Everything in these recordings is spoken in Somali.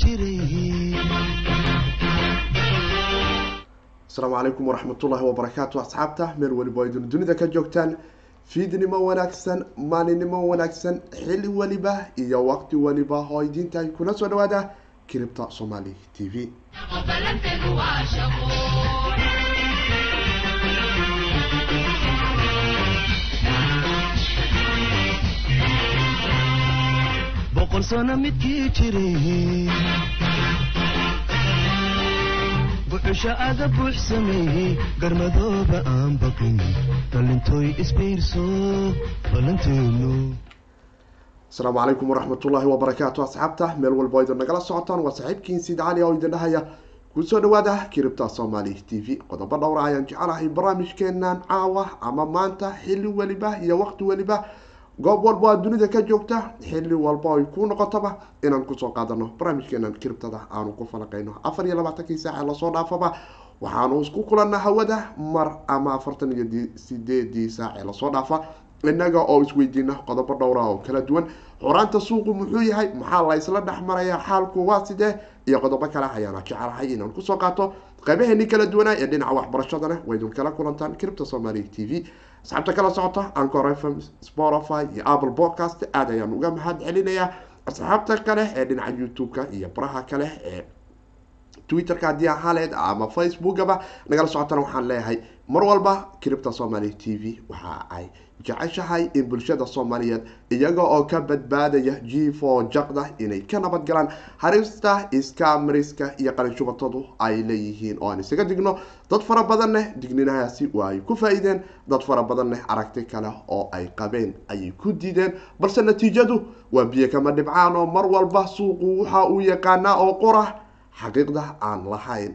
jiray asalaamu calaykum waraxmatullaahi wabarakaatu asxaabta meel weliba idin dunida ka joogtaan. Fiidnimo wanaagsan maalinimo wanaagsan xili weliba iyo waqti weliba oo idintahay kuna soo dhawaada kiribta somali t v boqol sano midkii jiray buxusha aga buux garmadooba aan baqin dhalintooy isbiirso balanteenu asalaamu calaykum waraxmatullaahi wabarakaatu asxaabta meel walba oo idin nagala socotaan waa saaxiibkiin sid cali oo idin dhahaya ku soo dhawaada kiribta somali t v. Qodobo dhowra ayaan jecelahay barnaamijkeenan caawa ama maanta xili weliba iyo waqti weliba goob walba aad dunida ka joogta xili walba ay ku noqotaba inaan ku soo qaadano barnaamijkeenan kiribtada aanu ku falaqayno. Afar iyo labaatankii saaca la soo dhaafaba waxaanu isku kulanna hawada mar ama afartan iyo sideedii saace la soo dhaafa. Innaga oo isweydiina qodobo dhowra oo kala duwan. Xoraanta suuqu muxuu yahay maxaa la isla dhex maraya xaalku waa sidee? Iyo qodobo kale ayaana jecelahay inaan ku soo qaato. Qaybaheeni kala duwanaa ee dhinaca waxbarashadana waydun kala kulantaan kiribta somali t v asxaabta kala socota ancor fm spotify iyo apple podcast aada ayaan uga mahad celinayaa. Asxaabta kale ee dhinaca youtube-ka iyo baraha kale ee twitterka haddii ahaleed ama facebookaba nagala socotana waxaan leeyahay mar walba kiribta somali t v. Waxa ay jeceshahay in bulshada soomaaliyeed iyaga oo ka badbaadaya for jaqda inay ka nabad galaan harista iskamariska iyo qalinshubatodu ay leeyihiin. Oo aan isaga digno dad fara badanneh digninahaasi waa ay ku faa-iideen dad fara badanneh aragti kale oo ay qabeen ayay ku diideen. Balse natiijadu waa biyo kama dhibcaan oo mar walba suuqu waxa uu yaqaanaa oo qora xaqiiqda aan lahayn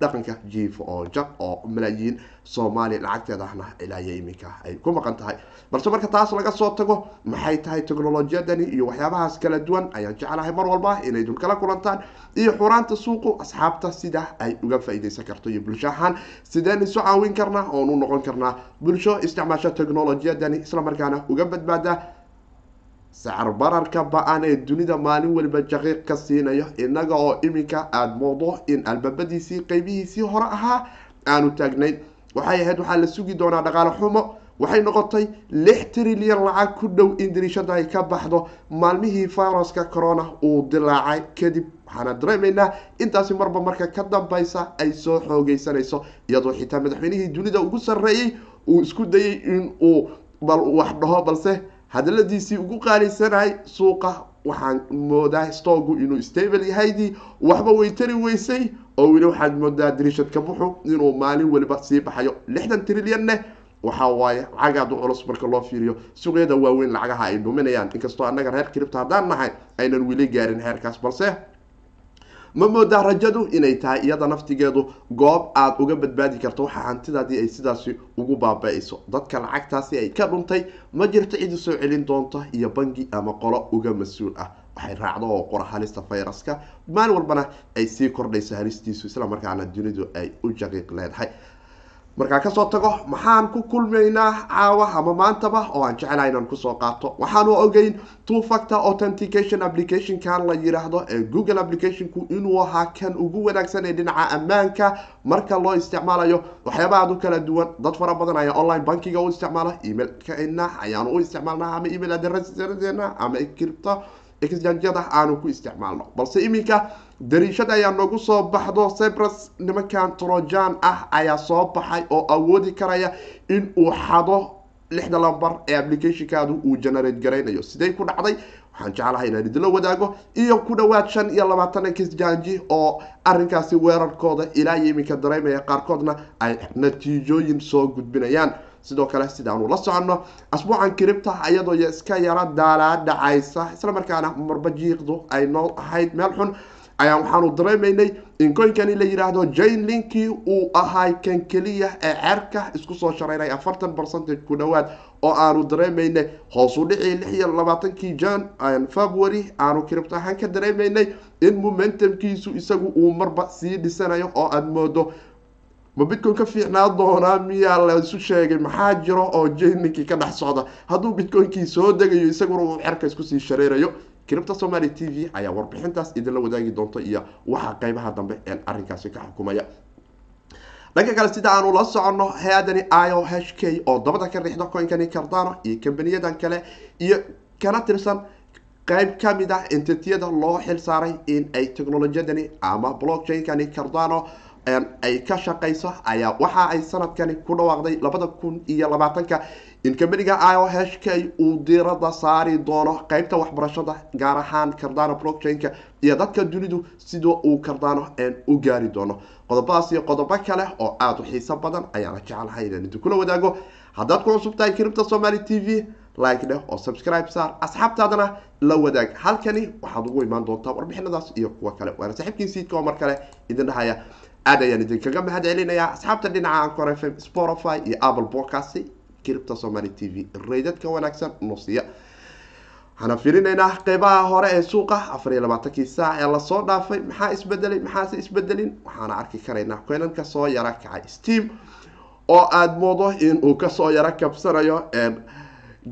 dhaqanka jiif oo jaq oo malaayiin soomaaliya lacagteedahna ilaayo iminka ay ku maqan tahay. Balse marka taas laga soo tago maxay tahay teknolojiyadani iyo waxyaabahaas kala duwan ayaan jecelahay mar walba inay dul kala kulantaan iyo xuraanta suuqu asxaabta sida ay uga faa-ideysan karto iyo bulsho ahaan. Sideen isu caawin karnaa oon u noqon karnaa bulsho isticmaasho teknolojiyadani islamarkaana uga badbaada sacar bararka ba'an ee dunida maalin waliba jaqiiq ka siinayo innaga oo iminka aada moodo in albaabadiisii qeybihiisii hore ahaa aanu taagnayn. Waxay ahayd waxaa la sugi doonaa dhaqaale xumo. Waxay noqotay lix trilyan lacag ku dhow in dariishada ay ka baxdo. Maalmihii viruska corona uu dilaacay. Kadib waxaana dareemaynaa intaasi marba marka ka dambeysa ay soo xoogeysanayso iyadoo xitaa madaxweynihii dunida ugu sarreeyey uu isku dayay in uu bal wax dhaho balse hadaladiisii ugu qaaliysanahay suuqa waxaan moodaa stogu inuu stable yahaydii waxba way tari weysay oo weli waxaad moodaa dariishadka buxu inuu maalin waliba sii baxayo lixdan trilyanne waxa waaye lacag aada u culus marka loo fiiriyo suuqyada waaweyn lacagaha ay dhuminayaan. Inkastoo annaga reer kiribta haddaan nahay aynan weli gaarin heerkaas balse ma moodaa rajadu inay tahay iyada naftigeedu goob aada uga badbaadi karto waxa hantidaadii ay sidaasi ugu baaba-ayso. Dadka lacagtaasi ay ka dhuntay ma jirto cidi soo celin doonta iyo bangi ama qolo uga mas'uul ah. Waxay raacdo oo qora halista fayraska maalin walbana ay sii kordhayso halistiisu islamarkaana dunidu ay u jaqiiq leedahay markaa ka soo tago maxaan ku kulmaynaa caawa ama maantaba oo aan jecelahay inaan ku soo qaato. Waxaanu ogeyn two factor authentication applicationkan la yiraahdo ee google applicationku inuu ahaa kan ugu wanaagsan ee dhinaca ammaanka. Marka loo isticmaalayo waxyaaba aad u kala duwan. Dad fara badan ayaa online bankiga u isticmaala emailkana ayaanu u isticmaalna ama email adereena ama kiribta exjanjada aanu ku isticmaalno. Balse iminka dariishada ayaa noogu soo baxdo. Cyprus nimankan trojan ah ayaa soo baxay oo awoodi karaya in uu xado lixda lambar ee applicationkaadu uu generate garaynayo. Sidey ku dhacday? Waxaan jeclahay inaan idinla wadaago. Iyo ku dhawaad shan iyo labaatan kisjanji oo arinkaasi weerarkooda ilaa iyo iminka dareemaya qaarkoodna ay natiijooyin soo gudbinayaan sidoo kale sidaanu la soconno. Asbuucan kiribta iyadoo iska yara daalaa dhacaysa. Islamarkaana marba jiiqdu ay noo ahayd. Meel xun ayaa waxaanu dareemaynay in koynkani la yidhaahdo jane linkii uu ahay kan keliya ee ceerka isku soo shareynay afartan percentage ku dhowaad oo aanu dareemaynay. Hoosu dhicii lix iyo labaatankii jan february aanu kiribto ahaan ka dareemaynay in momentumkiisu isagu uu marba sii dhisanayo oo aada moodo ma bitcoin ka fiicnaa doonaa miyaa la isu sheegay? Maxaa jiro oo jeninkii ka dhex socda? Hadduu bitcoinkii soo degayo isaguna uu xerka iskusii shareerayo. Cripta somaly t v ayaa warbixintaas idinla wadaagi doonta iyo waxa qeybaha dambe ee arrinkaasi ka xukumaya. Dhanka kale sida aanu la soconno hay'adani i o h k oo dabada ka riixda coinkani cardano iyo kambaniyadan kale iyo kana tirsan qeyb ka mid ah entitiyada loo xil saaray in ay technolojiyadani ama blockchainkani cardano ay ka shaqeyso ayaa waxa ay sanadkani ku dhawaaqday labada kun iyo labaatanka. In kambaniga i o h k uu diirada saari doono qeybta waxbarashada gaar ahaan cardano blockchainka iyo dadka dunidu sida uu cardano u gaari doono. Qodobadaas iyo qodobo kale oo aada u xiiso badan ayaana jecelahay inaan idin kula wadaago. Haddaad ku cusub tahay cripta somaly t v like dheh oo subscribe saar asxaabtaadana la wadaag. Halkani waxaad ugu imaan doontaa warbixinadaas iyo kuwa kale waana saaxiibkiin siidka oo mar kale idin dhahaya aad ayaan idinkaga mahad celinayaa asxaabta dhinaca ancor f m spotify iyo apple podcast cripta somaly t v raydadka wanaagsan nusiya waxaana fiirinaynaa qeybaha hore ee suuqa afar iyo labaatankii saac ee la soo dhaafay. Maxaa isbedelay maxaase isbedelin waxaana arki karaynaa koynanka soo yara kacay steam oo aada moodo in uu ka soo yaro kabsanayo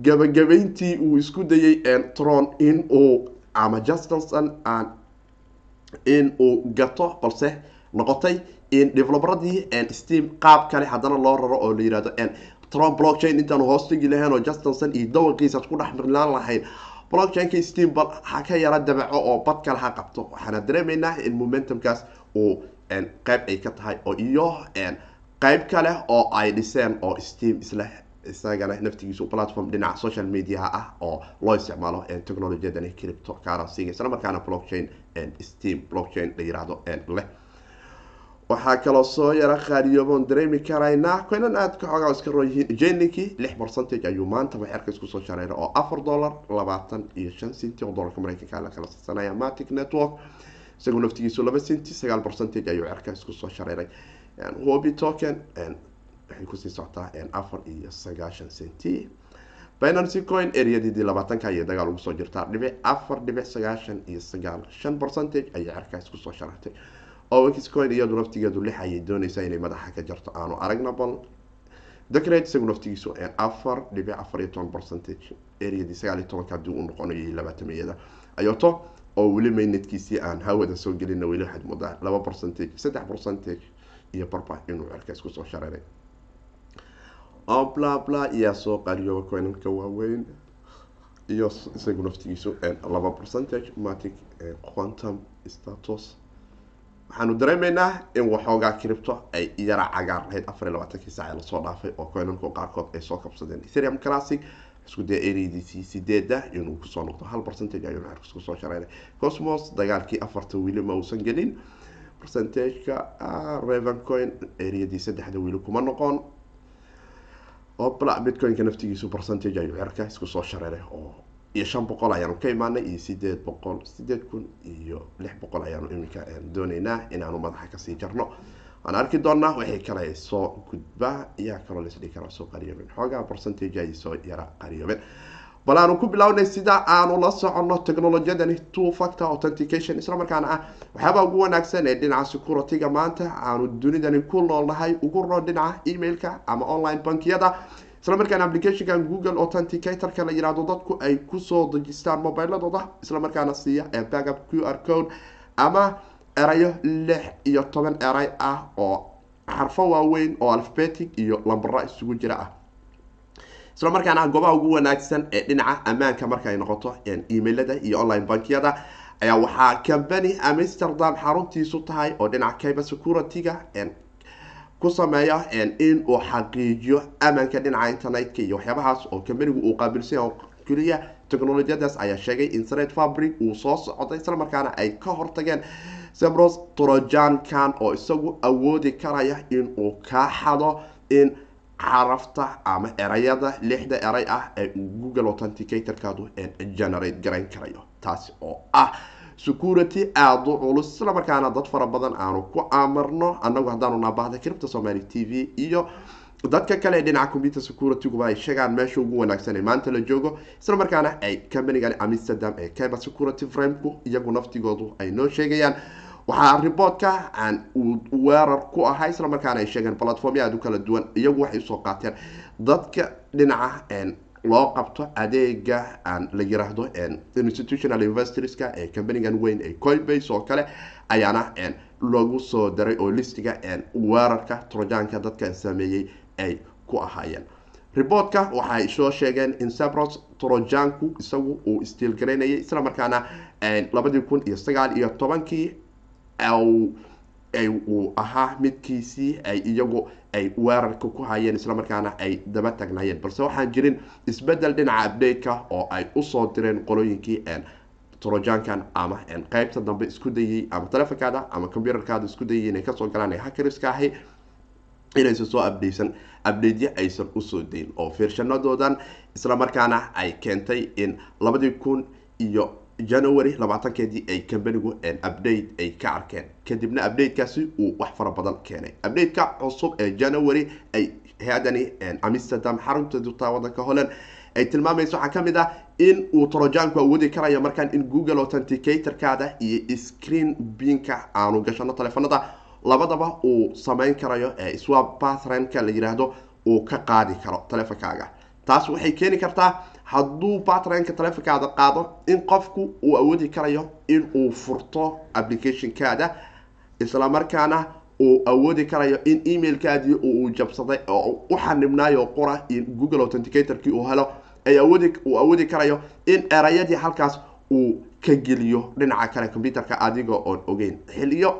gabagabeyntii uu isku dayay tron in uu ama justinson in uu gato balse noqotay in developeradii steam qaab kale haddana loo raro oo la yihahdo tron blockchain intaanu hoostegi lahayn oo justinson iyo dawankiisaad ku dhex milaan lahayn blockchainka steam bal ha ka yara dabaco oo bad kale ha qabto. Waxaana dareemaynaa in momentumkaas uu qeyb ay ka tahay oo iyo qeyb kale oo ay dhiseen oo steam isla isagana naftigiisu platform dhinaca social mediaha ah oo loo isticmaalo technolojiyadani cripto currencyga isla markaana blockchain steam blockchain la yiraahdo leh waxaa kaloo soo yara qaadiyooboon dareemi karaynaa koynan aada ka xoogaa iska roon lix percentage ayuu maantaba xerka isku soo shareeray oo afar dollar labaatan iyo shan cinti oo dollarka mareykanka la kala siisanaya matic network. Isagu naftigiisu laba cinti sagaal percentage ayuu xerka isku soo shareeray. Hobi token waxay ku sii socotaa afar iyo sagaashan centi binancy coin areadidii labaatanka ayay dagaal ugu soo jirtaa. Dhibic afar dhibic sagaashan iyo sagaal shan percentage ayay cerkaas ku soo sharartay ox coin iyadu naftigeedu lix ayay dooneysaa inay madaxa ka jarto. Aanu aragna bal decret isagu naftigiisu afar dhibic afar iyo toban percentage areadii sagaal iyo tobanka haddii uu noqonayo labaatamiyada ayoto oo weli maynadkiisii aan hawada soo gelina weli waxaad moodaa laba percentage saddex percentage iyo barba inuu cerkaas ku soo shareeray blabla iyaa soo qariyooba coinanka waaweyn. Iyo isagu naftigiisu laba percentage matic quantum status waxaanu dareemaynaa in waxoogaa cripto ay yara cagaar lahayd afar iyo labaatankii saac ee la soo dhaafay oo coinanku qaarkood ay soo kabsadeen. Ethereum classic isku daya areadiisii sideeda inuu ku soo noqdo hal percentage ayuu cerkas ku soo shareeray cosmos dagaalkii afarta wili ma uusan gelin. Percentageka revencoin areadii saddexda wili kuma noqon. Oo bitcoinka naftigiisu percentage ayuu cerka isku soo shareeray oo iyo shan boqol ayaanu ka imaanay iyo sideed boqol sideed kun iyo lix boqol ayaanu iminka dooneynaa inaanu madaxa ka sii jarno. Waan arki doonaa waxay kale soo gudbaa iyaa kaloo laisdhigi karaa soo qariyooben xoogaa percentage ay soo yara qariyooben bal aanu ku bilownay sida aanu la soconno technolojiyadani two factor authentication isla markaana ah waxyaabaa ugu wanaagsan ee dhinaca securityga maanta aanu dunidani ku noolnahay ugu roon dhinaca emailka ama online bankiyada isla markaana applicationkan google authenticatorka la yihahdo dadku ay ku soo dejistaan mobiladooda isla markaana siiya backup q r code ama erayo lix iyo toban eray ah oo xarfo waaweyn oo alphabetic iyo lambara isugu jira ah. Isla markaana goobaha ugu wanaagsan ee dhinaca ammaanka marka ay noqoto emailada iyo online bankiyada ayaa waxaa company amsterdam xaruntiisu tahay oo dhinaca cyber security-ga ku sameeya in uu xaqiijiyo amanka dhinaca internetka iyo waxyaabahaas oo companigu uu qaabilsan yahay keliya technolojiyadaas ayaa sheegay in sred fabric uu soo socday isla markaana ay ka hortageen sebros trojankan oo isagu awoodi karaya in uu kaa xado in carafta ama erayada lixda eray ah ee google authenticatorkaadu generate garayn karayo. Taasi oo ah security aada u culus. Isla markaana dad fara badan aanu ku amarno anagu haddaanu naabahda cripta somaly t v iyo dadka kale ee dhinaca computer securityguba ay sheegaan meesha ugu wanaagsan ee maanta la joogo. Isla markaana ay companigan amsterdam ee cyber security frameku iyagu naftigoodu ay noo sheegayaan. Waxaa riboodka aan uu weerar ku ahaa isla markaana ay sheegeen platformya aad u kala duwan iyagu waxay u soo qaateen dadka dhinaca loo qabto adeega aan la yiraahdo institutional investorska ee companigan weyn ee coinbase oo kale ayaana lagu soo daray oo listiga weerarka trojaanka dadkan sameeyey ay ku ahaayeen. Riboodka waxay soo sheegeen in sabros trojanku isagu uu istiilgaraynayay isla markaana labadii kun iyo sagaal iyo tobankii uu ahaa midkiisii ay iyagu ay weerarka ku hayeen islamarkaana ay daba tagnayeen balse waxaan jirin isbeddel dhinaca update-ka oo ay u soo direen qolooyinkii trojankan ama qeybta dambe isku dayay ama telefonkaada ama computerkaada isku dayay inay ka soo galaan ee hackeriska ahi inaysan soo abdeysan abdeedyo aysan u soo dayn. Oo fiirshanadoodan islamarkaana ay keentay in labadii kun iyo january labaatankeedii ay companigu update ay ka arkeen. Kadibna updatekaasi uu wax fara badan keenay. Updateka cusub ee january ay hay'adani amsterdam xarunteedu taa wadanka holland ay tilmaamayso waxaa ka mid ah in uu trojanku awoodi karayo markaan in google authenticatorkaada iyo screen binka aanu gashano telefonada labadaba uu sameyn karayo ee swap patrenka la yiraahdo uu ka qaadi karo telefonkaaga taas waxay keeni kartaa hadduu patrenka telefonkaada qaado in qofku uu awoodi karayo in uu furto applicationkaada islamarkaana uu awoodi karayo in emailkaadii uu jabsaday oo u xanibnaayo qura google authenticatorkii uu helo. Uu awoodi karayo in erayadii halkaas uu ka geliyo dhinaca kale computerka adiga oon ogeyn xiliyo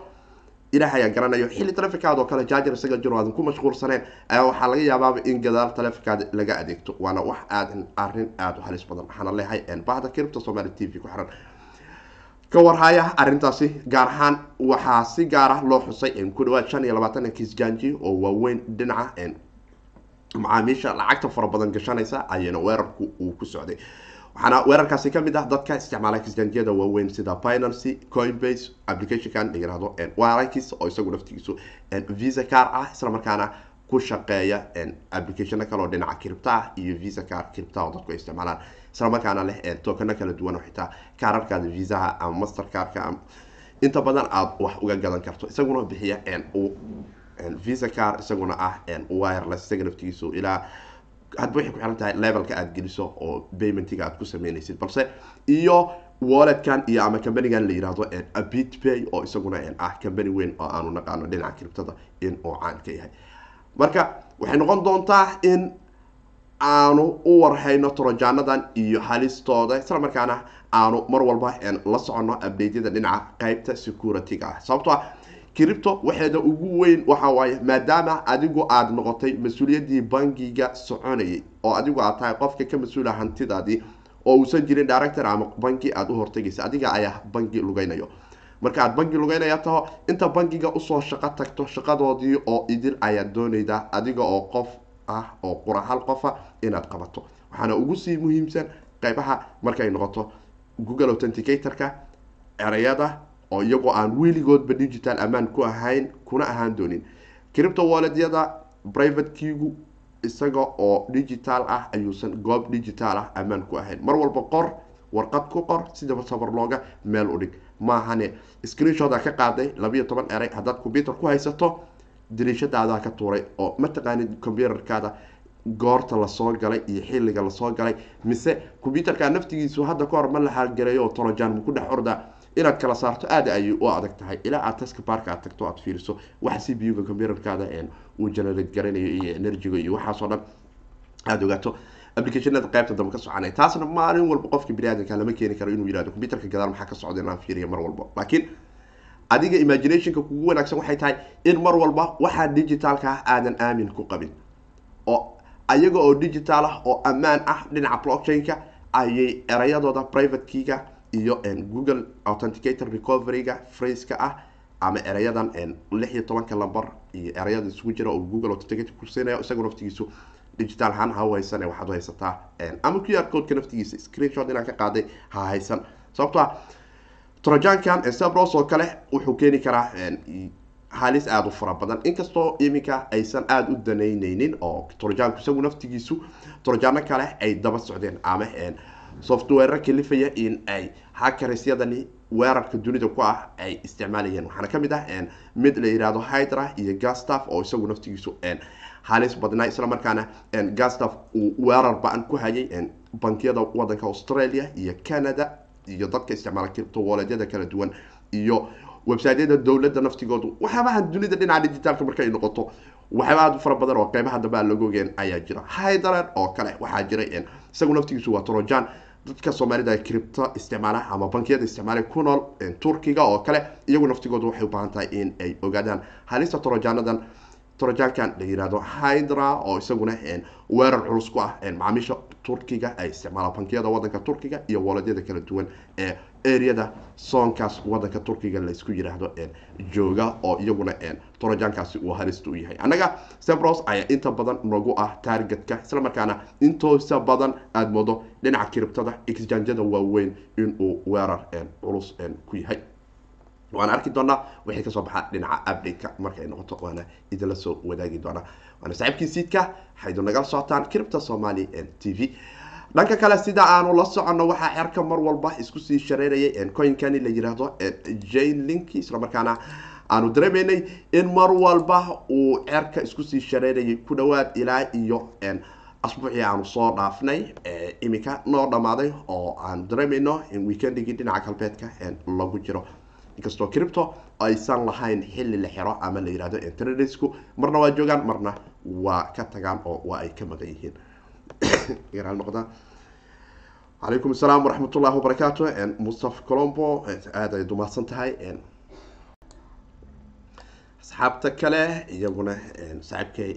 ilaah ayaa garanayo. Xilli telefonkaada oo kale jaajar isaga jiro aadan ku mashquulsaneen. Ayaa waxaa laga yaabaaba in gadaal telefonkaada laga adeegto. Waana wax aad arrin aada u halis badan. Waxaana leehay bahda kiribta somaali t v ku xiran. Ka warhaya arrintaasi gaar ahaan waxaa si gaara loo xusay ku dhawaad shan iyo labaatan kisjanji oo waaweyn dhinaca macaamiisha lacagta fara badan gashanaysa ayana weerarku uu ku socday waxaana weerarkaasi ka mid ah dadka isticmaala kisjanjiyada waaweyn sida binancy coinbase applicationkan la yiraahdo warikis oo isagu naftigiisu visa car ah isla markaana ku shaqeeya applicationo kale oo dhinaca kiribta ah iyo visa car kiribta oo dadku ay isticmaalaan. Isla markaana leh tokano kala duwan oo xitaa kaararkaada visaha ama master carka inta badan aada wax uga gadan karto. Isaguna bixiya visa car isaguna ah wireless isaga naftigiisu ilaa hadba waxay ku xiran tahay levelka aada geliso oo paymentiga aad ku sameynaysid balse iyo walletkan iyo ama companigan la yiraahdo bitpay oo isaguna ah company weyn oo aanu naqaano dhinaca kiribtada in uu caan ka yahay. Marka waxay noqon doontaa in aanu u warhayno trojaanadan iyo halistooda isla markaana aanu mar walba la soconno updateyada dhinaca qeybta security-ga. Ah sababto ah kiribto waxeeda ugu weyn waxa waaye maadaama adigu aada noqotay mas'uuliyaddii bangiga soconayay oo adigu aad tahay qofka ka mas'uula hantidaadii oo uusan jirin director ama bangi aada u hortegaysa adiga ayaa bangi lugeynayo marka aad bangi lugeynaya taho inta bangiga u soo shaqo tagto shaqadoodii oo idil ayaad doonaydaa adiga oo qof ah oo qura hal qofa inaad qabato. Waxaana ugu sii muhiimsan qeybaha markay noqoto google authenticatorka ereyada oo iyagoo aan weligoodba digital amaan ku ahayn kuna ahaan doonin. Cripto walletyada private kigu isaga oo digital ah ayuusan goob digital ah amaan ku ahayn. Mar walba qor warqad ku qor sidaba sabar looga meel u dhig. Maahane screenshoda ka qaaday labayo toban erey haddaad computer ku haysato dariishadaadaa ka tuuray oo mataqaanid computerkaada goorta la soo galay iyo xilliga la soo galay. Mise computerka naftigiisu hadda ka hor ma la haalgareeyo oo torojan ku dhex orda inaad kala saarto aada ayay u adag tahay. Ilaa aad taska baarka aad tagto aad fiiriso waxa c b u-ga computerkaada uu generate garanayo iyo energyga iyo waxaasoo dhan aada ogaato. Applicationada qaybta dambe ka soconay. Taasna maalin walba qofka biniaadanka lama keeni karo inuu yihahdo computerka gadaal maxaa ka socda inaan fiiriyo mar walba. Laakiin adiga imaginationka kugu wanaagsan waxay tahay in mar walba waxaa digitalka ah aadan aamin ku qabin. Oo ayaga oo digital ah oo ammaan ah dhinaca blockchain-ka ayay erayadooda private keyga iyo google authenticator recovery-ga fraceka ah ama erayadan lix iyo tobanka lamber iyo erayada isugu jira oo google authenticator kusiinaya isaga naftigiisu digital ahaan ha haysane waxaad haysataa ama q r codeka naftigiisa screenshot inaan ka qaaday ha haysan. Sababto ah trojankan sabros oo kale wuxuu keeni karaa halis aada u fara badan. Inkastoo iminka aysan aada u danayneynin oo trojanku isagu naftigiisu trojano kale ay daba socdeen ama software kalifaya in ay hakarysyadani weerarka dunida ku ah ay isticmaalayeen. Waxaana ka mid ah mid la yihahdo hydra iyo gastaf oo isagu naftigiisu halis badnaa islamarkaana gastaf uu weerar ba'an ku hayay bankiyada wadanka australia iyo canada iyo dadka isticmaala criptowoleedyada kala duwan iyo websiteyada dowladda naftigoodu. Waxyaabaha dunida dhinaca digitaalka marka ay noqoto waxyaaba aad fara badan oo qeybaha dambe aan laga ayaa jira. Hydran oo kale waxaa jiray isagu naftigiisu waa trojan dadka soomaalida cripto isticmaala ama bankiyada isticmaala ku nool turkiga oo kale iyagu naftigoodu waxay u baahan tahay in ay ogaadaan halista trojaanadan trojankan la yihahdo hydra oo isaguna weerar culus ku ah macaamiisha turkiga ay isticmaala bankiyada wadanka turkiga iyo woladyada kala duwan ee areada soonkaas wadanka turkiga laysku yiraahdo jooga oo iyaguna trojankaasi uu halista u yahay. Annaga sebros ayaa inta badan nagu ah targetka islamarkaana intoosa badan aada moodo dhinaca kiribtada exjanjada waaweyn inuu weerar culus ku yahay waana arki doonaa wixii ka soo baxa dhinaca updateka markay noqoto waana idinla soo wadaagi doonaa waana saaxiibkii siidka waxaydu nagala socotaan cripta somali t v. Dhanka kale sida aanu la soconno waxaa xerka mar walba isku sii shareerayay coinkani la yiraahdo jane link islamarkaana aanu dareemaynay in mar walba uu cerka isku sii shareerayay ku dhawaad ilaa iyo asbuucii aanu soo dhaafnay iminka noo dhammaaday oo aanu dareemayno in weekendigii dhinaca galbeedka lagu jiro inkastoo cripto aysan lahayn xilli la xiro ama la yihahdo internetsku. Marna waa joogaan marna waa ka tagaan oo waa ay ka maqan yihiin. Calaykum asalaam waraxmat ullahi wabarakaatu mustafa colombo aada ay dumaadsan tahay asxaabta kale iyaguna saaxiibkay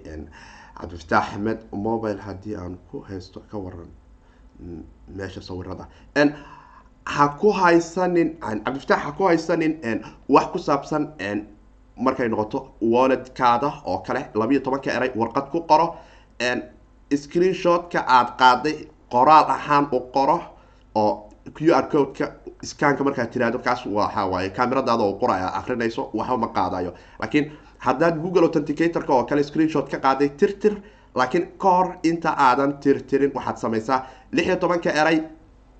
cabdifataax axmed mobile haddii aan ku haysto ka waran meesha sawirada ha ku haysanin cabdifataax ha ku haysanin wax ku saabsan markay noqoto walledkaada oo kale labayo tobanka eray warqad ku qoro screenshotka aada qaaday qoraal ahaan u qoro oo q r codeka scanka markaad tiraahdo kaas waxa waaye cameradaada oo qora aad akrinayso waxba ma qaadayo. Laakiin haddaad google authenticatorka oo kale screenshot ka qaaday tirtir laakiin ka hor inta aadan tirtirin waxaad samaysaa lix iyo tobanka eray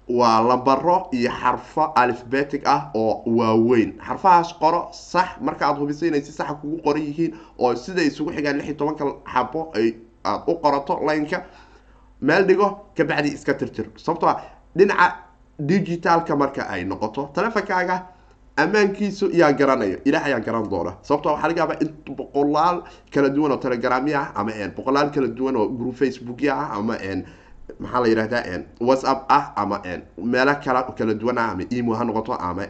waa lambaro iyo xarfo alifbetic ah oo waaweyn. Xarfahaas qoro sax marka aad hubiso inay si saxa kugu qoran yihiin oo siday isugu xigaan lix iyo tobanka xabo ay aada u qorato lineka meel dhigo kabacdi iska tirtir. Sababtoo a dhinaca digitalka marka ay noqoto telefonkaaga ammaankiisu yaa garanayo ilaah ayaa garan doona. Sababto waxaa laga yaabaa in boqolaal kala duwan oo telegramya ah ama boqolaal kala duwan oo group facebookya ah ama maxaa la yihahdaa whatsapp ah ama meelo kala kala duwan ama emo ha noqoto ama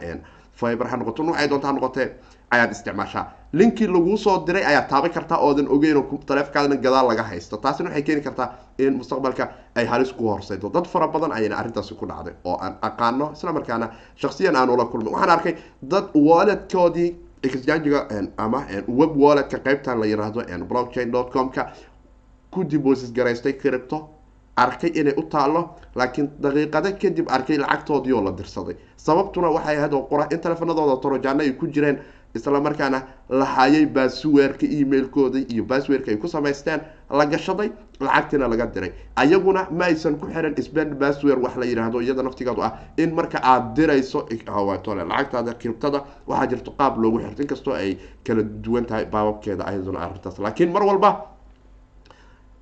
fiber ha noqoto noocay doonta ha noqotee ayaad isticmaashaa. Linkii laguu soo diray ayaad taaban kartaa oodan ogeyn taleefkaadana gadaal laga haysto. Taasina waxay keeni kartaa in mustaqbalka ay halis ku horsaydo dad fara badan ayayna arrintaasi ku dhacday oo aan aqaano isla markaana shaksiyan aan ula kulmay. Waxaan arkay dad walletkoodii exchangiga ama web walletka qeybtan la yiraahdo blockchain com-ka ku deposit garaystay cripto arkay inay u taalo laakiin daqiiqado kadib arkay lacagtoodii oo la dirsaday. Sababtuna waxay ahayd oo qura in teleefanadooda torojaano ay ku jireen isla markaana la hayay baasweerka emailkooda iyo baasweerka ay ku samaysteen la gashaday lacagtiina laga diray. Ayaguna ma aysan ku xiran spend baaswer wax la yidhaahdo iyada naftigeedu ah in marka aada dirayso tole lacagtaada kiribtada waxaa jirto qaab loogu xirto inkastoo ay kala duwan tahay baababkeeda ayaduna arrintaas. Laakiin mar walba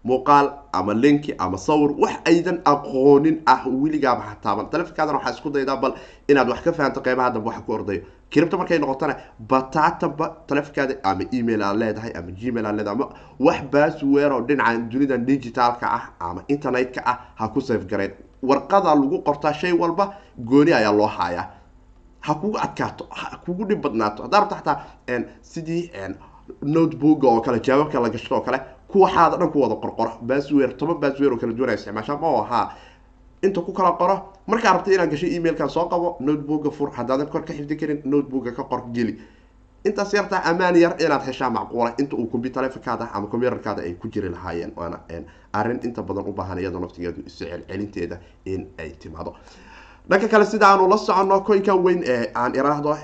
muuqaal ama linki ama sawir wax aydan aqoonin ah weligaaba hataaban telefonkaadana waxaa isku daydaa bal inaad wax ka fahanto qeybaha dambe waxa ku ordayo. Kiribta markay noqotona bataataba telefonkaada ama email aad leedahay ama gmail aad leedahay ama wax baasweer oo dhinaca dunidan digitalka ah ama internetka ah ha ku safe gareen warqada lagu qortaa shay walba gooni ayaa loo hayaa. Ha kugu adkaato ha kugu dhib badnaato. Haddaa rabta xataa sidii notebook oo kale jawaabka la gashto oo kale kuwaxaada dhan ku wada qorqoro baswer toban baswer oo kala duwan isticmaashaa ma ahaa inta ku kala qoro markaa rabta inaad gashay emailkan soo qabo notebooka fur haddaadan kor ka xifdi karin notebooka ka qor geli. Intaas yartaa ammaan yar inaad heshaa macquula inta uu combi telefonkaada ama computerkaada ay ku jiri lahaayeen waana arrin inta badan u baahan iyadoo naftigeedu isu celcelinteeda in ay timaado dhanka kale sida aanu la soconno coinkan weyn ee aan iraahdo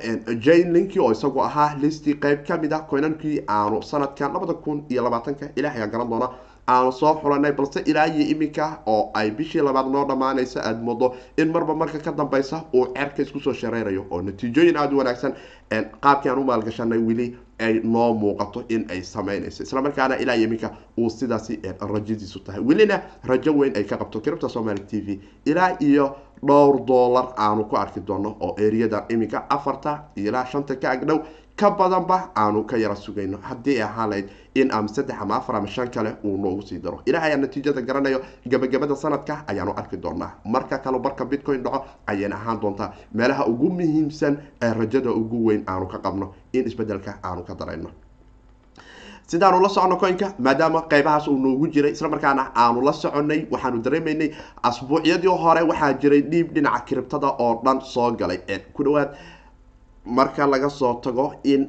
jane linki oo isagu ahaa listii qeyb ka mid ah coinankii aanu sanadkan labada kun iyo labaatanka ilaah garan doona. Aanu soo xulanay balse ilaa iyo iminka oo ay bishii labaad noo dhammaanaysa aada moodo in marba marka ka dambeysa uu cerka isku soo shareerayo oo natiijooyin aada u wanaagsan qaabkii aan u maalgashanay weli ay noo muuqato in ay sameynayso. Islamarkaana ilaa iyo iminka uu sidaasi rajadiisu tahay. Welina rajo weyn ay ka qabto kiribta somali t v. Ilaa iyo dhowr dollar aanu ku arki doono oo eriyada iminka afarta ilaa shanta ka agdhow ka badanba aanu ka yara sugayno. Haddii ay ahaan lahayd in ama saddex ama afar ama shan kale uu noogu sii daro. Ilaah ayaa natiijada garanayo gabagabada sanadka ayaanu arki doonaa. Marka kale barka bitcoin dhaco ayayna ahaan doontaa. Meelaha ugu muhiimsan ee rajada ugu weyn aanu ka qabno. In isbeddelka aanu ka darayno sidaanu la socono coinka maadaama qeybahaas uu noogu jiray islamarkaana aanu la soconay waxaanu dareemaynay asbuucyadii hore waxaa jiray dhiib dhinaca kiribtada oo dhan soo galay. Ku dhawaad marka laga soo tago in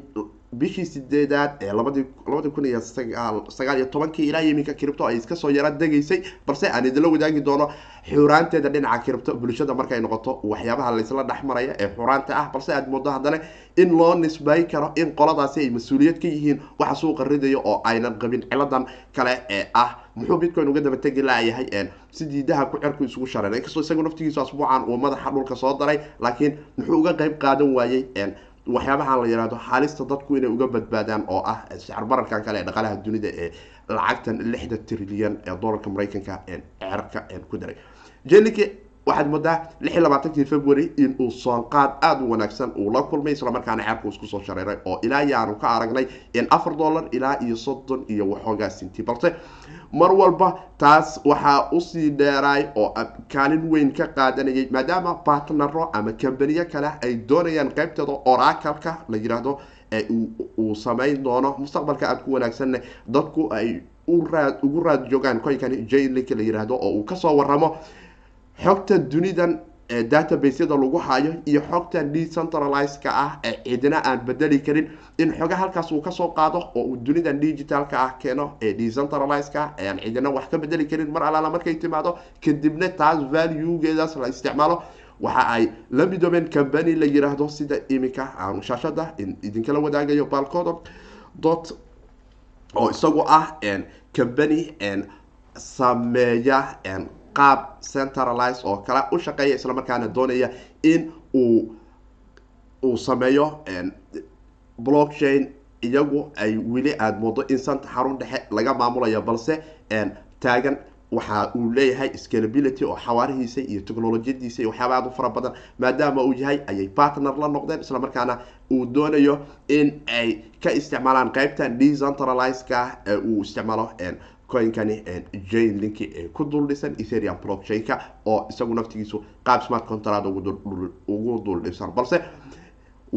bishii sideedaad ee labadi kun iyo sagaal sagaal iyo tobankii ilaa iminka kiribto ay iska soo yara degaysay balse aan idinla wadaagi doono xuraanteeda dhinaca kiribto bulshada markay noqoto waxyaabaha laysla dhex maraya ee xuraanta ah. Balse aad moodo haddana in loo nisbay karo in qoladaasi ay mas'uuliyad ka yihiin waxa suuqa ridayo oo aynan qabin ciladan kale ee ah. Muxuu bitcoin uga daba tegi laayahay sidii dahabku cerku isugu shareen inkastoo isagu naftigiisu asbuucan uu madaxa dhulka soo daray laakiin muxuu uga qeyb qaadan waayey waxyaabahan la yihahdo halista dadku inay uga badbaadaan oo ah sicir bararkan kale ee dhaqaalaha dunida ee lacagtan lixda trilyan ee dolarka maraykanka cerka ku daray. Jelinki waxaad moodaa lix iyo labaatankii february in uu soonqaad aada u wanaagsan uu la kulmay islamarkaana ceerku isku soo shareeray oo ilaa iyo aanu ka aragnay in afar dollar ilaa iyo soddon iyo waxoogaa sinti balse mar walba taas waxaa u sii dheeraay oo kaalin weyn ka qaadanayay maadaama bartnaro ama kambaniyo kale ay doonayaan qeybteeda oracalka la yidhaahdo uu sameyn doono mustaqbalka aada ku wanaagsanna dadku ay ugu raad joogaan coinkan jlink la yidhaahdo oo uu ka soo waramo xogta dunidan ee databasyada lagu hayo iyo xogtan decentralizeka ah ee cidina aan bedeli karin in xoga halkaas uu ka soo qaado oo uu dunidan digitalka ah keeno ee decentralizeka ee aan cidina wax ka bedeli karin mar alaala markay timaado kadibna taas valuegeedaas la isticmaalo. Waxa ay la midoobeen company la yiraahdo sida iminka aanu shaashada idinkala wadaagayo balcodo dot oo isagu ah company sameeya qaab centralize oo kale u shaqeeya islamarkaana doonaya in uu uu sameeyo blockchain iyagu ay weli aada moodo in santa xarun dhexe laga maamulayo balse taagan waxa uu leeyahay scalability oo xawaarihiisa iyo technolojiyadiisa iyo waxyaaba aada u fara badan maadaama uu yahay ayay partner la noqdeen islamarkaana uu doonayo in ay ka isticmaalaan qeybtan decentralizeka ee uu isticmaalo coinkani jane linki ee ku dul dhisan etherium blockchain-ka oo isagu naftigiisu qaab smart contract ugu dul dhisan. Balse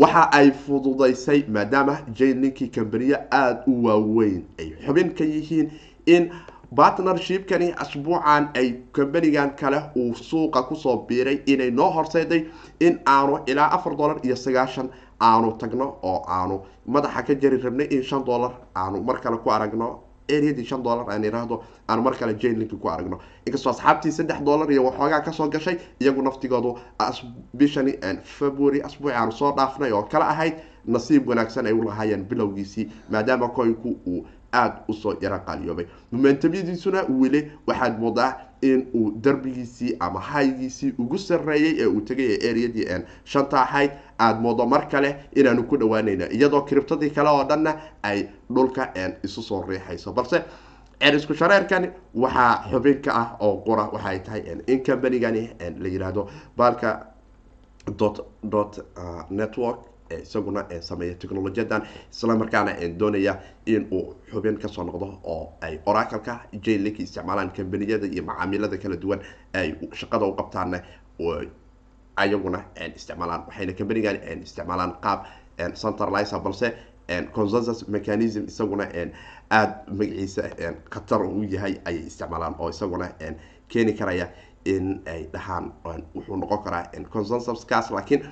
waxa ay fududaysay maadaama jane linki kambaniyo aada u waaweyn ay xubin ka yihiin in partnershipkani asbuucan ay kambanigan kale uu suuqa ku soo biiray inay noo horseeday in aanu ilaa afar dollar iyo sagaashan aanu tagno oo aanu madaxa ka jari rabnay in shan dollar aanu mar kale ku aragno areadii shan dollar aan iraahdo aanu mar kale jalinki ku aragno. Inkastoo asxaabtii saddex dollar iyo waxoogaa ka soo gashay iyagu naftigoodu bishani february asbuuci aanu soo dhaafnay oo kale ahayd nasiib wanaagsan ay u lahaayeen bilowgiisii maadaama coinku uu aada u soo yaro qaaliyoobay. Momentamyadiisuna weli waxaad moodaa in uu darbigiisii ama haygiisii ugu sareeyay ee uu tegay ee areadii shanta ahayd aada moodo mar kale inaanu ku dhawaanayna iyadoo kiribtadii kale oo dhanna ay dhulka isu soo riixayso. Balse cerisku shareerkani waxaa xubin ka ah oo qura waxay tahay in combanigani la yiraahdo baalka dot dot network isaguna sameeya technolojiyadan islamarkaana doonaya in uu xubin ka soo noqdo oo ay oracalka jailink isticmaalaan kambaniyada iyo macaamilada kala duwan ay shaqada u qabtaana ayaguna isticmaalaan waxayna kambanigan isticmaalaan qaab centralizer balse consensus mechanism isaguna aada magaciisa khatar u yahay ayay isticmaalaan oo isaguna keeni karaya in ay dhahaan wuxuu noqon karaa consensuskaas. Laakiin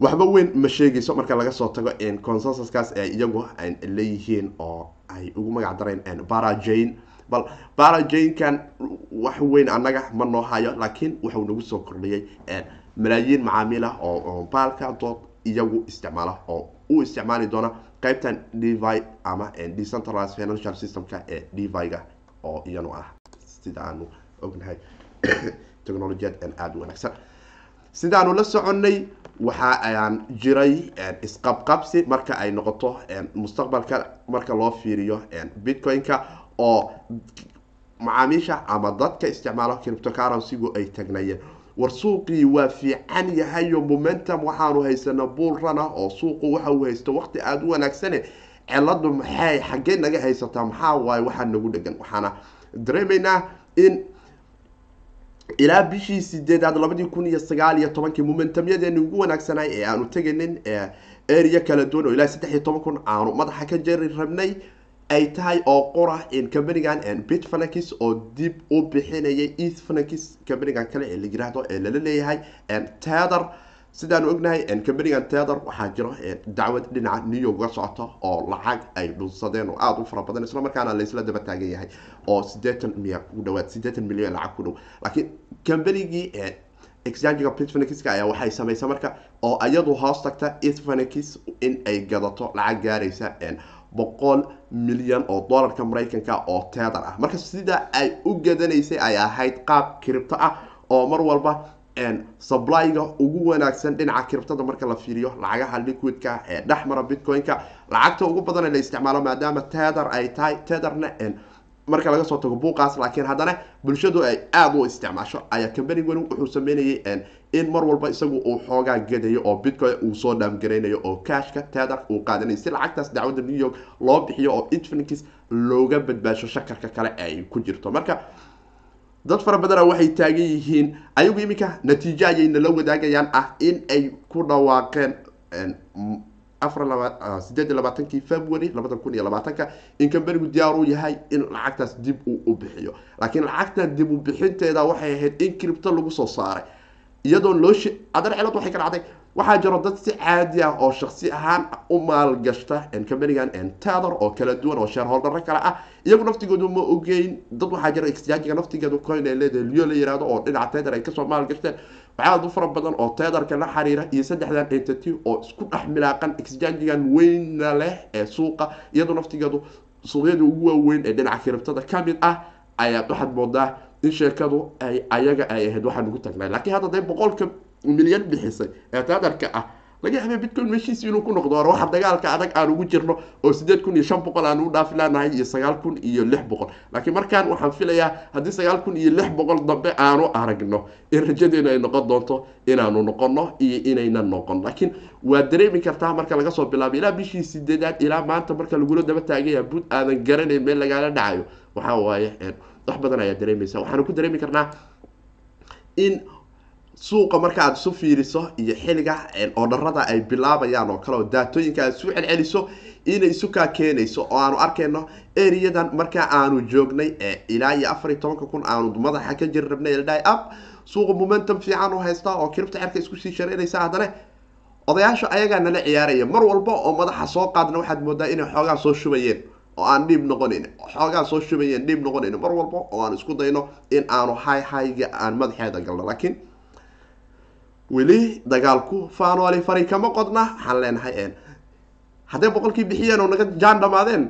waxba weyn ma sheegayso marka laga soo tago consensuskaas ee iyagu leeyihiin oo ay ugu magac dareen barajane bal barajanekan wax weyn annaga ma noo hayo laakiin waxuu nagu soo kordhiyay malaayiin macaamiil ah oo baalka dood iyagu isticmaala oo u isticmaali doona qeybtan devi ama decentralized financial systemka ee devi-ga oo iyanu ah. Sida aanu ognahay technolojiyad aada u wanaagsan sidaanu la soconnay waxa aan jiray isqabqabsi marka ay noqoto mustaqbalka marka loo fiiriyo bitcoin-ka oo macaamiisha ama dadka isticmaalo criptocurrency-gu ay tagnayeen war suuqii waa fiican yahayo momentum waxaanu haysana bull rana oo suuqu waxa uu haysto waqti aada u wanaagsane ciladu maxay xaggee naga haysataa? Maxaa waaye waxaa nagu dhegan. Waxaana dareemaynaa in ilaa bishii sideedaad labadii kun iyo sagaal iyo tobankii momentumyadeeni ugu wanaagsanay ee aanu tegaynin area kala duwan oo ilaa saddex iyo toban kun aanu madaxa ka jeri rabnay ay tahay oo qura companigan bitfanax oo dib u bixinayay eastfanax companigan kale ee la yiraahdo ee lala leeyahay tether sidaanu ognahay companigan tether waxaa jiro dacwad dhinaca new york ga socota oo lacag ay dhunsadeen oo aada u fara badan isla markaana laysla daba taagan yahay oo sideetan miya ku dhawaad sideetan milyan lacag ku dhow. Laakiin companigii exchangiga bitfanax ayaa waxay samaysa marka oo iyadu hoos tagta eastfanax in ay gadato lacag gaaraysa boqol milyan oo dollarka maraykanka oo tether ah. Marka sida ay u gadanaysay ay ahayd qaab cripto ah oo mar walba supplyga ugu wanaagsan dhinaca criptada marka la fiiriyo lacagaha liquidka ee dhex mara bitcoin-ka. Lacagta ugu badan la isticmaalo maadaama tether ay tahay tetherna marka laga soo tago buuqaas laakiin haddana bulshadu ay aada u isticmaasho. Ayaa combanigani wuxuu sameynayay in mar walba isagu uu xoogaa gadayo oo bitcoin uu soo dhaamgaraynayo oo cashka tether uu qaadanayo si lacagtaas dacwadda new york loo bixiyo oo infinix looga badbaasho shakarka kale ay ku jirto. Marka dad fara badana waxay taagan yihiin ayagu iminka natiijo ayay nala wadaagayaan ah in ay ku dhawaaqeen afar laba sideed iyo labaatankii february labada kun iyo labaatanka in companigu diyaar uu yahay in lacagtaas dib uu u bixiyo. Laakiin lacagtan dib u bixinteeda waxay ahayd in cripto lagu soo saaray. Iyadoon loo she adana cilad waxay ka dhacday waxaa jiro dad si caadi ah oo shaksi ahaan u maalgashta companigan tether oo kala duwan oo shareholdaro kale ah. Iyagu naftigoodu ma ogeyn. Dad waxaa jira exchangiga naftigeedu coin ay leedahay leo la yihahdo oo dhinaca tether ay ka soo maalgashteen. Waxaad u fara badan oo tetherka la xiriira iyo saddexdan entity oo isku dhex milaaqan exchangigan weyna leh ee suuqa. Iyadoo naftigeedu suuqyada ugu waaweyn ee dhinaca kiribtada ka mid ah ayaad waxaad moodaa in sheekadu ay ayaga ay ahayd waxaan ugu tagnay laakiin hadda day boqolka milyan bixisay ee tetherka ah. Laga yaabay bitcoin meeshiisi inuu ku noqdo or waxa dagaalka adag aan ugu jirno oo sideed kun iyo shan boqol aan u dhaafi leenahay iyo sagaal kun iyo lix boqol. Laakiin markaan waxaan filayaa haddii sagaal kun iyo lix boqol dambe aanu aragno in rajadeenu ay noqon doonto inaanu noqono iyo inaynan noqon. Laakiin waa dareemi kartaa marka laga soo bilaabo ilaa bishii sideedaad ilaa maanta marka lagula daba taagaya bud aadan garanayn meel lagaala dhacayo waxaa waaye wax badan ayaa dareemaysa. Waxaanu ku dareemi karnaa in suuqa marka aad isu fiiriso iyo xilliga oodharada ay bilaabayaan oo kale oo daatooyinka aad isu celceliso inay isu kaa keenayso oo aanu arkayno eriyadan marka aanu joognay ilaa iyo afar iyo tobanka kun aanu madaxa ka jiri rabnay ldhi up suuqa momentum fiican u haysta oo kiribta cerka isku sii shareynaysa haddana odayaasha ayagaa nala ciyaaraya. Mar walba oo madaxa soo qaadna waxaad moodaa inay xoogaa soo shubayeen oo aan dhiib noqonayn xoogaa soo shubayeen dhiib noqonayn mar walba oo aan isku dayno in aanu hay hayga aan madaxeeda galno laakiin weli dagaalku faanoli fari kama qodna. Waxaan leenahay hadday boqolkii bixiyeen oo naga jaan dhamaadeen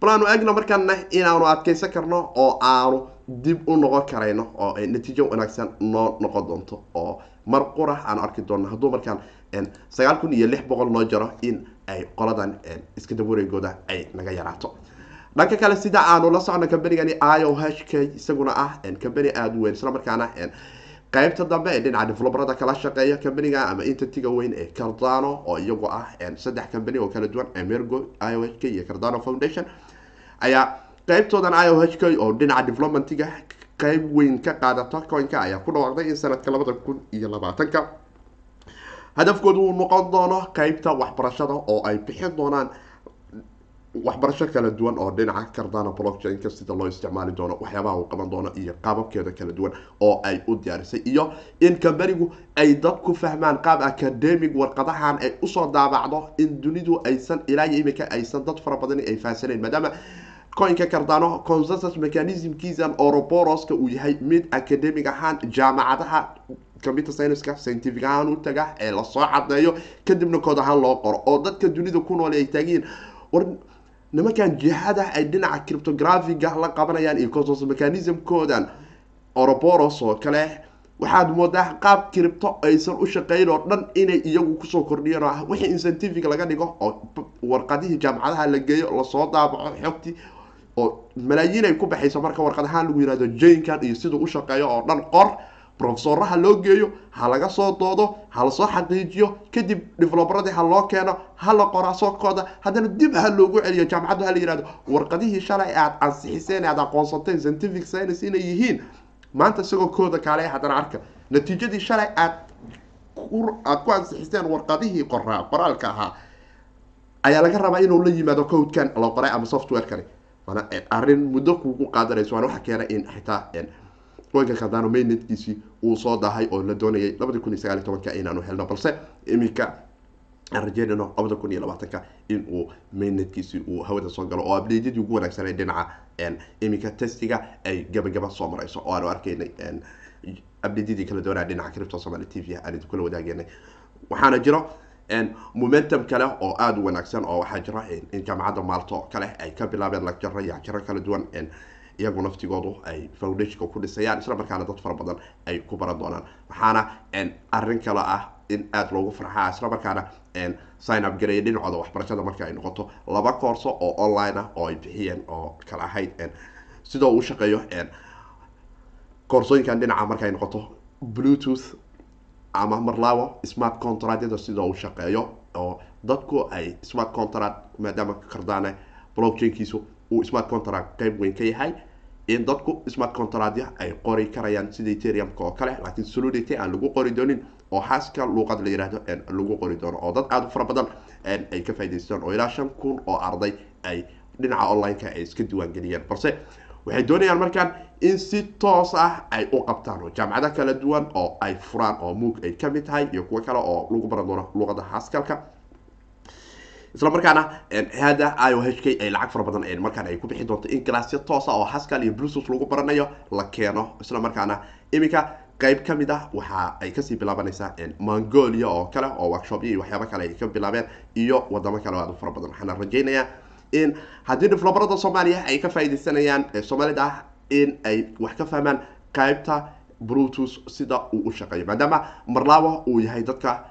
bal aanu egna markaana inaanu adkeysan karno oo aanu dib u noqon karayno oo natiijo wanaagsan noo noqon doonto oo mar qura aanu arki doonno. Hadduu markaan sagaal kun iyo lix boqol noo jaro in ay qoladan iska dawareegooda ay naga yaraato. Dhanka kale sida aanu la socno combanigani io h k isaguna ah combany aada u weyn. Isla markaana qaybta dambe ee dhinaca develoberada kala shaqeeya companiga ama entitiga weyn ee cardano oo iyagu ah saddex company oo kala duwan emergo io h k iyo cardano foundation ayaa qaybtoodan io h k oo dhinaca developmentiga qeyb weyn ka qaadata coinka ayaa ku dhawaaqday in sanadka labada kun iyo labaatanka. Hadafkoodu uu noqon doono qeybta waxbarashada oo ay bixin doonaan waxbarasho kala duwan oo dhinaca cardano blockchainka sida loo isticmaali doono waxyaabaha uu qaban doono iyo qaababkeeda kala duwan oo ay u diyaarisay. Iyo in companigu ay dadku fahmaan qaab academic warqadahan ay u soo daabacdo in dunidu aysan ilaa iyo imika aysan dad fara badan ay fahansanayn maadaama coinka cardano consensus mechanismkiisan oroboroska uu yahay mid academic ahaan jaamacadaha computer scienska scientific ahaan u taga ee la soo cadeeyo kadibna kood ahaan loo qoro. Oo dadka dunida ku nool ay taagiin nimankan jihada ay dhinaca cryptographiga la qabanayaan iyo consos mechanismkoodan oroboros oo kale waxaad moodaa qaab cripto aysan u shaqeyn oo dhan inay iyagu ku soo kordhiyeen oo ah wixii incentific laga dhigo oo warqadihii jaamacadaha la geeyo la soo daabaco xogtii oo malaayiin ay ku baxayso marka warqad ahaan lagu yihahdo jaynkan iyo siduu u shaqeeyo oo dhan qor profesoraha loo geeyo ha laga soo doodo ha la soo xaqiijiyo kadib develoberadii ha loo keeno ha la qoraa sookooda haddana dib ha loogu celiyo jaamacaddu ha la yihahdo warqadihii shalay aad ansixiseen aad aqoonsateen scientific science inay yihiin maanta isagoo kooda kaale haddana arka natiijadii shalay aad aad ku ansixiseen warqadihii qoraa qoraalka ahaa ayaa laga rabaa inuu la yimaado codkan la qoray ama softwarekani arrin muddo kugu qaadanayso waana waxa keena in xitaa oynka kaldano mainnetkiisii uu soo dahay oo la doonayay labadi kun iyo sagaal iyo tobanka inaanu helno balse iminka aan rajeynayno labada kun iyo labaatanka in uu mainnetkiisii uu hawada soo galo oo abdeedyadii ugu wanaagsanay dhinaca iminka testiga ay gabagaba soo marayso oo aanu arkaynay abdeedyadii kala doonaya dhinaca cripto somali t v aan idinkula wadaagenay waxaana jiro momentum kale oo aada u wanaagsan oo waxaa jira in jaamacadda maalto kale ay ka bilaabeen lagjaro iyo kala duwan iyagu naftigoodu ay foundationka ku dhisayaan isla markaana dad fara badan ay ku baran doonaan. Waxaana arrin kale ah in aada loogu farxaa isla markaana sign up gareeya dhinacooda waxbarashada marka ay noqoto. Laba koorso oo online ah oo ay bixiyeen oo kala ahayd sidoo uu shaqeeyo koorsooyinkan dhinaca marka ay noqoto. Bluetooth ama marlabo smart contractyada sidoo uu shaqeeyo oo dadku ay smart contract maadaama kardane blockchainkiisu uu smart contract qeyb weyn ka yahay. In dadku smart contractya ay qori karayaan sida eteriumka oo kale laakiin solidity aan lagu qori doonin oo xaaska luuqad la yihahdo lagu qori doono. Oo dad aada u fara badan ay ka faa'idaystaan oo ilaa shan kun oo arday ay dhinaca online-ka ay iska diiwaangeliyeen balse waxay doonayaan markaan in si toos ah ay u qabtaan oo jaamacado kala duwan oo ay furaan oo moog ay ka mid tahay iyo kuwo kale oo lagu baran doono luuqada haskalka isla markaana hada i o h k ay lacag fara badan markaan ay ku bixi doonto in galaasyo toosa oo haskal iyo bluetooth lagu baranayo la keeno. Isla markaana iminka qeyb ka mid ah waxa ay ka sii bilaabanaysaa mongolia oo kale oo workshopyo iyo waxyaaba kale ay ka bilaabeen iyo wadamo kale aad u fara badan. Waxaana rajeynayaa in haddii develoberada soomaaliya ay ka faaidaysanayaan soomaalida ah in ay wax ka fahmaan qaybta bluetooth sida uu u shaqeeyo maadaama marlabo uu yahay dadka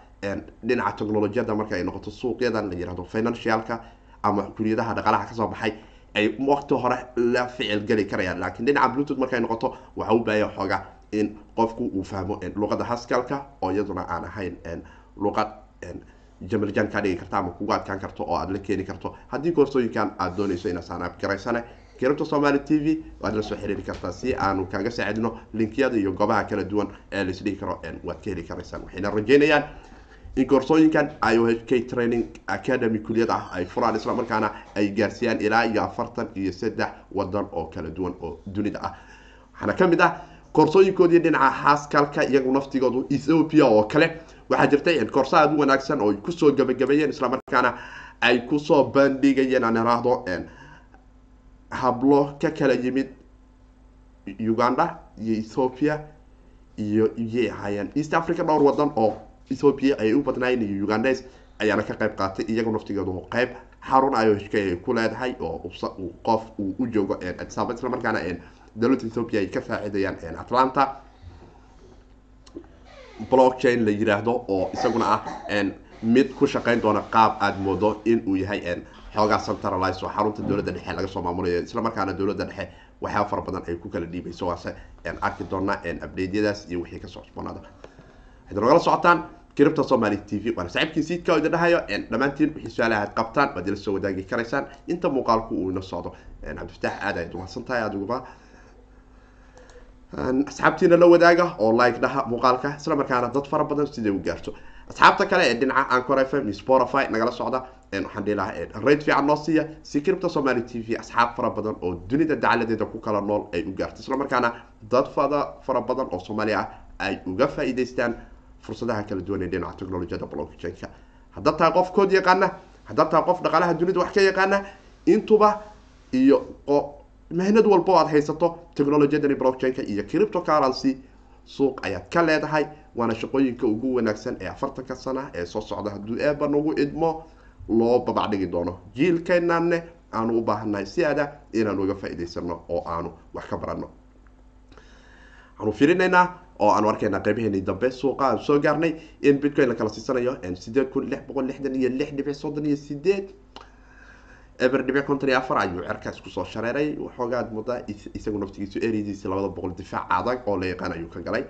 dhinaca technolojiyada marka ay noqoto suuqyadan la yihahdo financialka ama kuliyadaha dhaqaalaha ka soo baxay ay waqti hore la ficil geli karayaan. Laakiin dhinaca bluetooth markay noqoto waxa u baahaya xooga in qofku uu fahmo luqada haskalka oo iyaduna aan ahayn luqad jamaljan kaa dhigi karta ama kugu adkaan karto oo aada la keeni karto. Haddii koorsooyinkan aada doonayso inaad saanaab garaysane kiribta somaali t v waad la soo xiriiri kartaa si aanu kaaga saacidno linkiyada iyo goobaha kala duwan ee laisdhihi karo waad ka heli karaysaan waxayna rajeynayaan in koorsooyinkan i o h k training academy kuliyad ah ay furaan isla markaana ay gaarsiiyaan ilaa iyo afartan iyo saddex wadan oo kala duwan oo dunida ah. Waxaana ka mid ah koorsooyinkoodii dhinaca haaskalka iyagu naftigoodu ethiopia oo kale. Waxaa jirtay koorso u wanaagsan oo ay ku soo gabagabeeyeen isla markaana ay ku soo bandhigayeen aan iraahdo hablo ka kala yimid uganda iyo ethiopia iyo iyay ahaayeen east africa dhowr wadan oo ethiopia ay u badnaayeen iyo ugandes ayaana ka qayb qaatay iyaga naftigeedu qayb xarun i o h k ay ku leedahay oo qof uu u joogo adisaba isla markaana dowladda ethiopia ay ka faacidayaan atlanta blockchain la yiraahdo oo isaguna ah mid ku shaqeyn doona qaab aada moodo in uu yahay xoogaa centralize oo xarunta dowladda dhexe laga soo maamulayo isla markaana dowladda dhexe waxyaaba fara badan ay ku kala dhiibayso waase arki doonaa updateyadaas iyo wixii ka soo cusboonaada waxaad nogala socotaan kiribta somaali t v. Waana saaxiibkii siidka oo idin dhahayo dhammaantiin wixii su'aalaha aad qabtaan waad ila soo wadaagi karaysaan. Inta muuqaalku uu ina socdo cabdifataax aad ayaad umahadsan tahay adiguba asxaabtiina la wadaaga oo like dhaha muuqaalka isla markaana dad fara badan siday u gaarto. Asxaabta kale ee dhinaca ancor f m spotify nagala socda waxaan dhihi lahaa fiican noo siiya si kiribta somaali t v asxaab fara badan oo dunida dacaladeeda ku kala nool ay u gaarto. Isla markaana dad fada fara badan oo soomaaliya ah ay uga faa'iidaystaan fursadaha kala duwan ee dhinaca technolojiyada blockchainka haddaad tahay qof kood yaqaana haddaad tahay qof dhaqaalaha dunida wax ka yaqaana intuba iyo mehnad walba o aad haysato technolojiyadani blockchainka iyo cripto currency suuq ayaad ka leedahay waana shaqooyinka ugu wanaagsan ee afartanka sana ee soo socda. Hadduu eeba nagu idmo loo babacdhigi doono. Jiilkeenanne aanu u baahannahay si aada inaanu uga faa'iidaysano oo aanu wax ka baranno. Waxaanu fiirinaynaa oo aanu arkaynaa qeybaheeni dambe suuqa aan soo gaarnay in bitcoin la kala siisanayo sideed kun lix boqol lixdan iyo lix dhibic soddon iyo sideed. Eber dhibic konton iyo afar ayuu cerkaas ku soo shareeray. Waxoogaad muddaa isagu naftigiisu erediisi labada boqol difaac adag oo la yaqaan ayuu ka galay.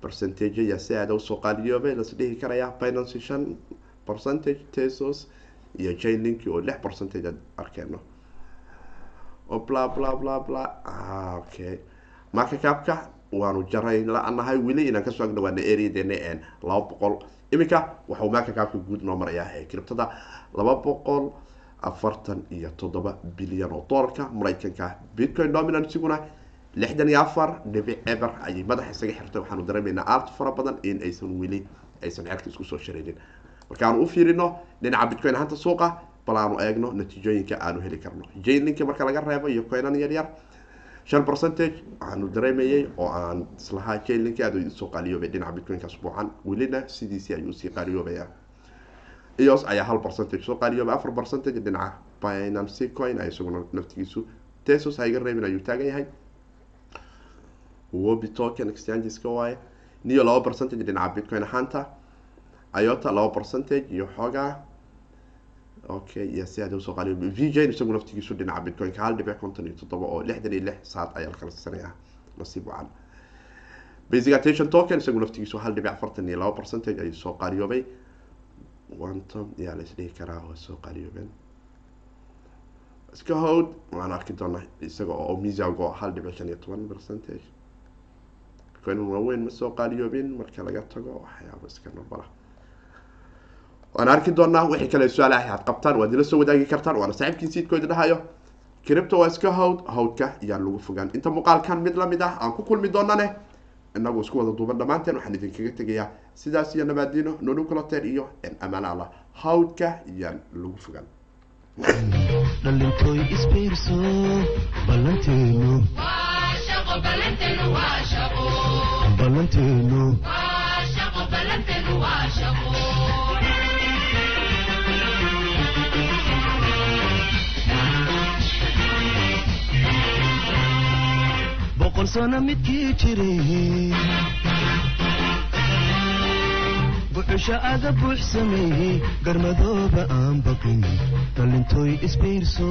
Percentage ayaa si aada u soo qaaliyoobay las dhihi karaya binance shan percentage tesos iyo jailink oo lix percentage aad arkeeno. Oo bla bla bla bla. Okay. Marka capka waanu jaray la-nahay weli inaan ka soo agdhawaana areadeena n laba boqol. Iminka waxau marka capka guud noo marayaa ee criptada laba boqol afartan iyo toddoba bilyan oo doolarka maraykanka bitcoin dominant isiguna lixdan iyo afar dhibic eber ayay madaxa isaga xirtay. Waxaanu dareemaynaa aart fara badan in aysan weli aysan cerka isku soo shareerin markaanu u fiirino dhinaca bitcoin ahaanta suuqa bal aanu eegno natiijooyinka aanu heli karno. Jailinka marka laga reebo iyo coinan yar yar shan percentage waxaanu dareemayay oo aan islahaa jailinka aad u soo qaaliyoobay dhinaca bitcoinka asbuucan welina sidiisii ayuu u sii qaaliyoobaya. Eos ayaa hal percentage soo qaaliyoobay afar percentage dhinaca binancy coin isaguna naftigiisu. Tesos haiga reebin ayuu taagan yahay. Wobi token exchangeska waaye. Niyo laba percentage dhinaca bitcoin ahaanta iota laba percentage iyo xoogaa okay iyo si aad u soo qaaliyo v j isagu naftigiisu dhinaca bitcoinka hal dhibic konton iyo toddoba oo lixdan iyo lix saad ayaa lakala siisanaya nasiib wacan basic attention token isagu naftigiisu hal dhibic afartan iyo laba percentage ayuu soo qaaliyoobay ontom yaa la isdhihi karaa waa soo qaaliyoobeen iska howd waan arki doonaa isaga oo misago hal dhibic shan iyo toban percentage. Coin waaweyn ma soo qaaliyoobin marka laga tago waxyaaba iska nabala waan arki doonaa wixii kale su'aalaha aad qabtaan waad ila soo wadaagi kartaan waana saaxiibkiin siidkooda dhahayo cripto waa iska howd howdka iyaan lagu fogaan. Inta muuqaalkan mid la mid ah aan ku kulmi doonane inagu isku wada duuban dhammaanteen waxaan idinkaga tegayaa sidaas iyo nabaadino nonukulater iyo amaan allah. Hawdka iyaan lagu fogaan. Dhalintooy isbiirso ballanteenu ballanteenu boqol midkii jiray buxusha aga buux sameeyey garmadooba aan baqin dhalintooy isbiirso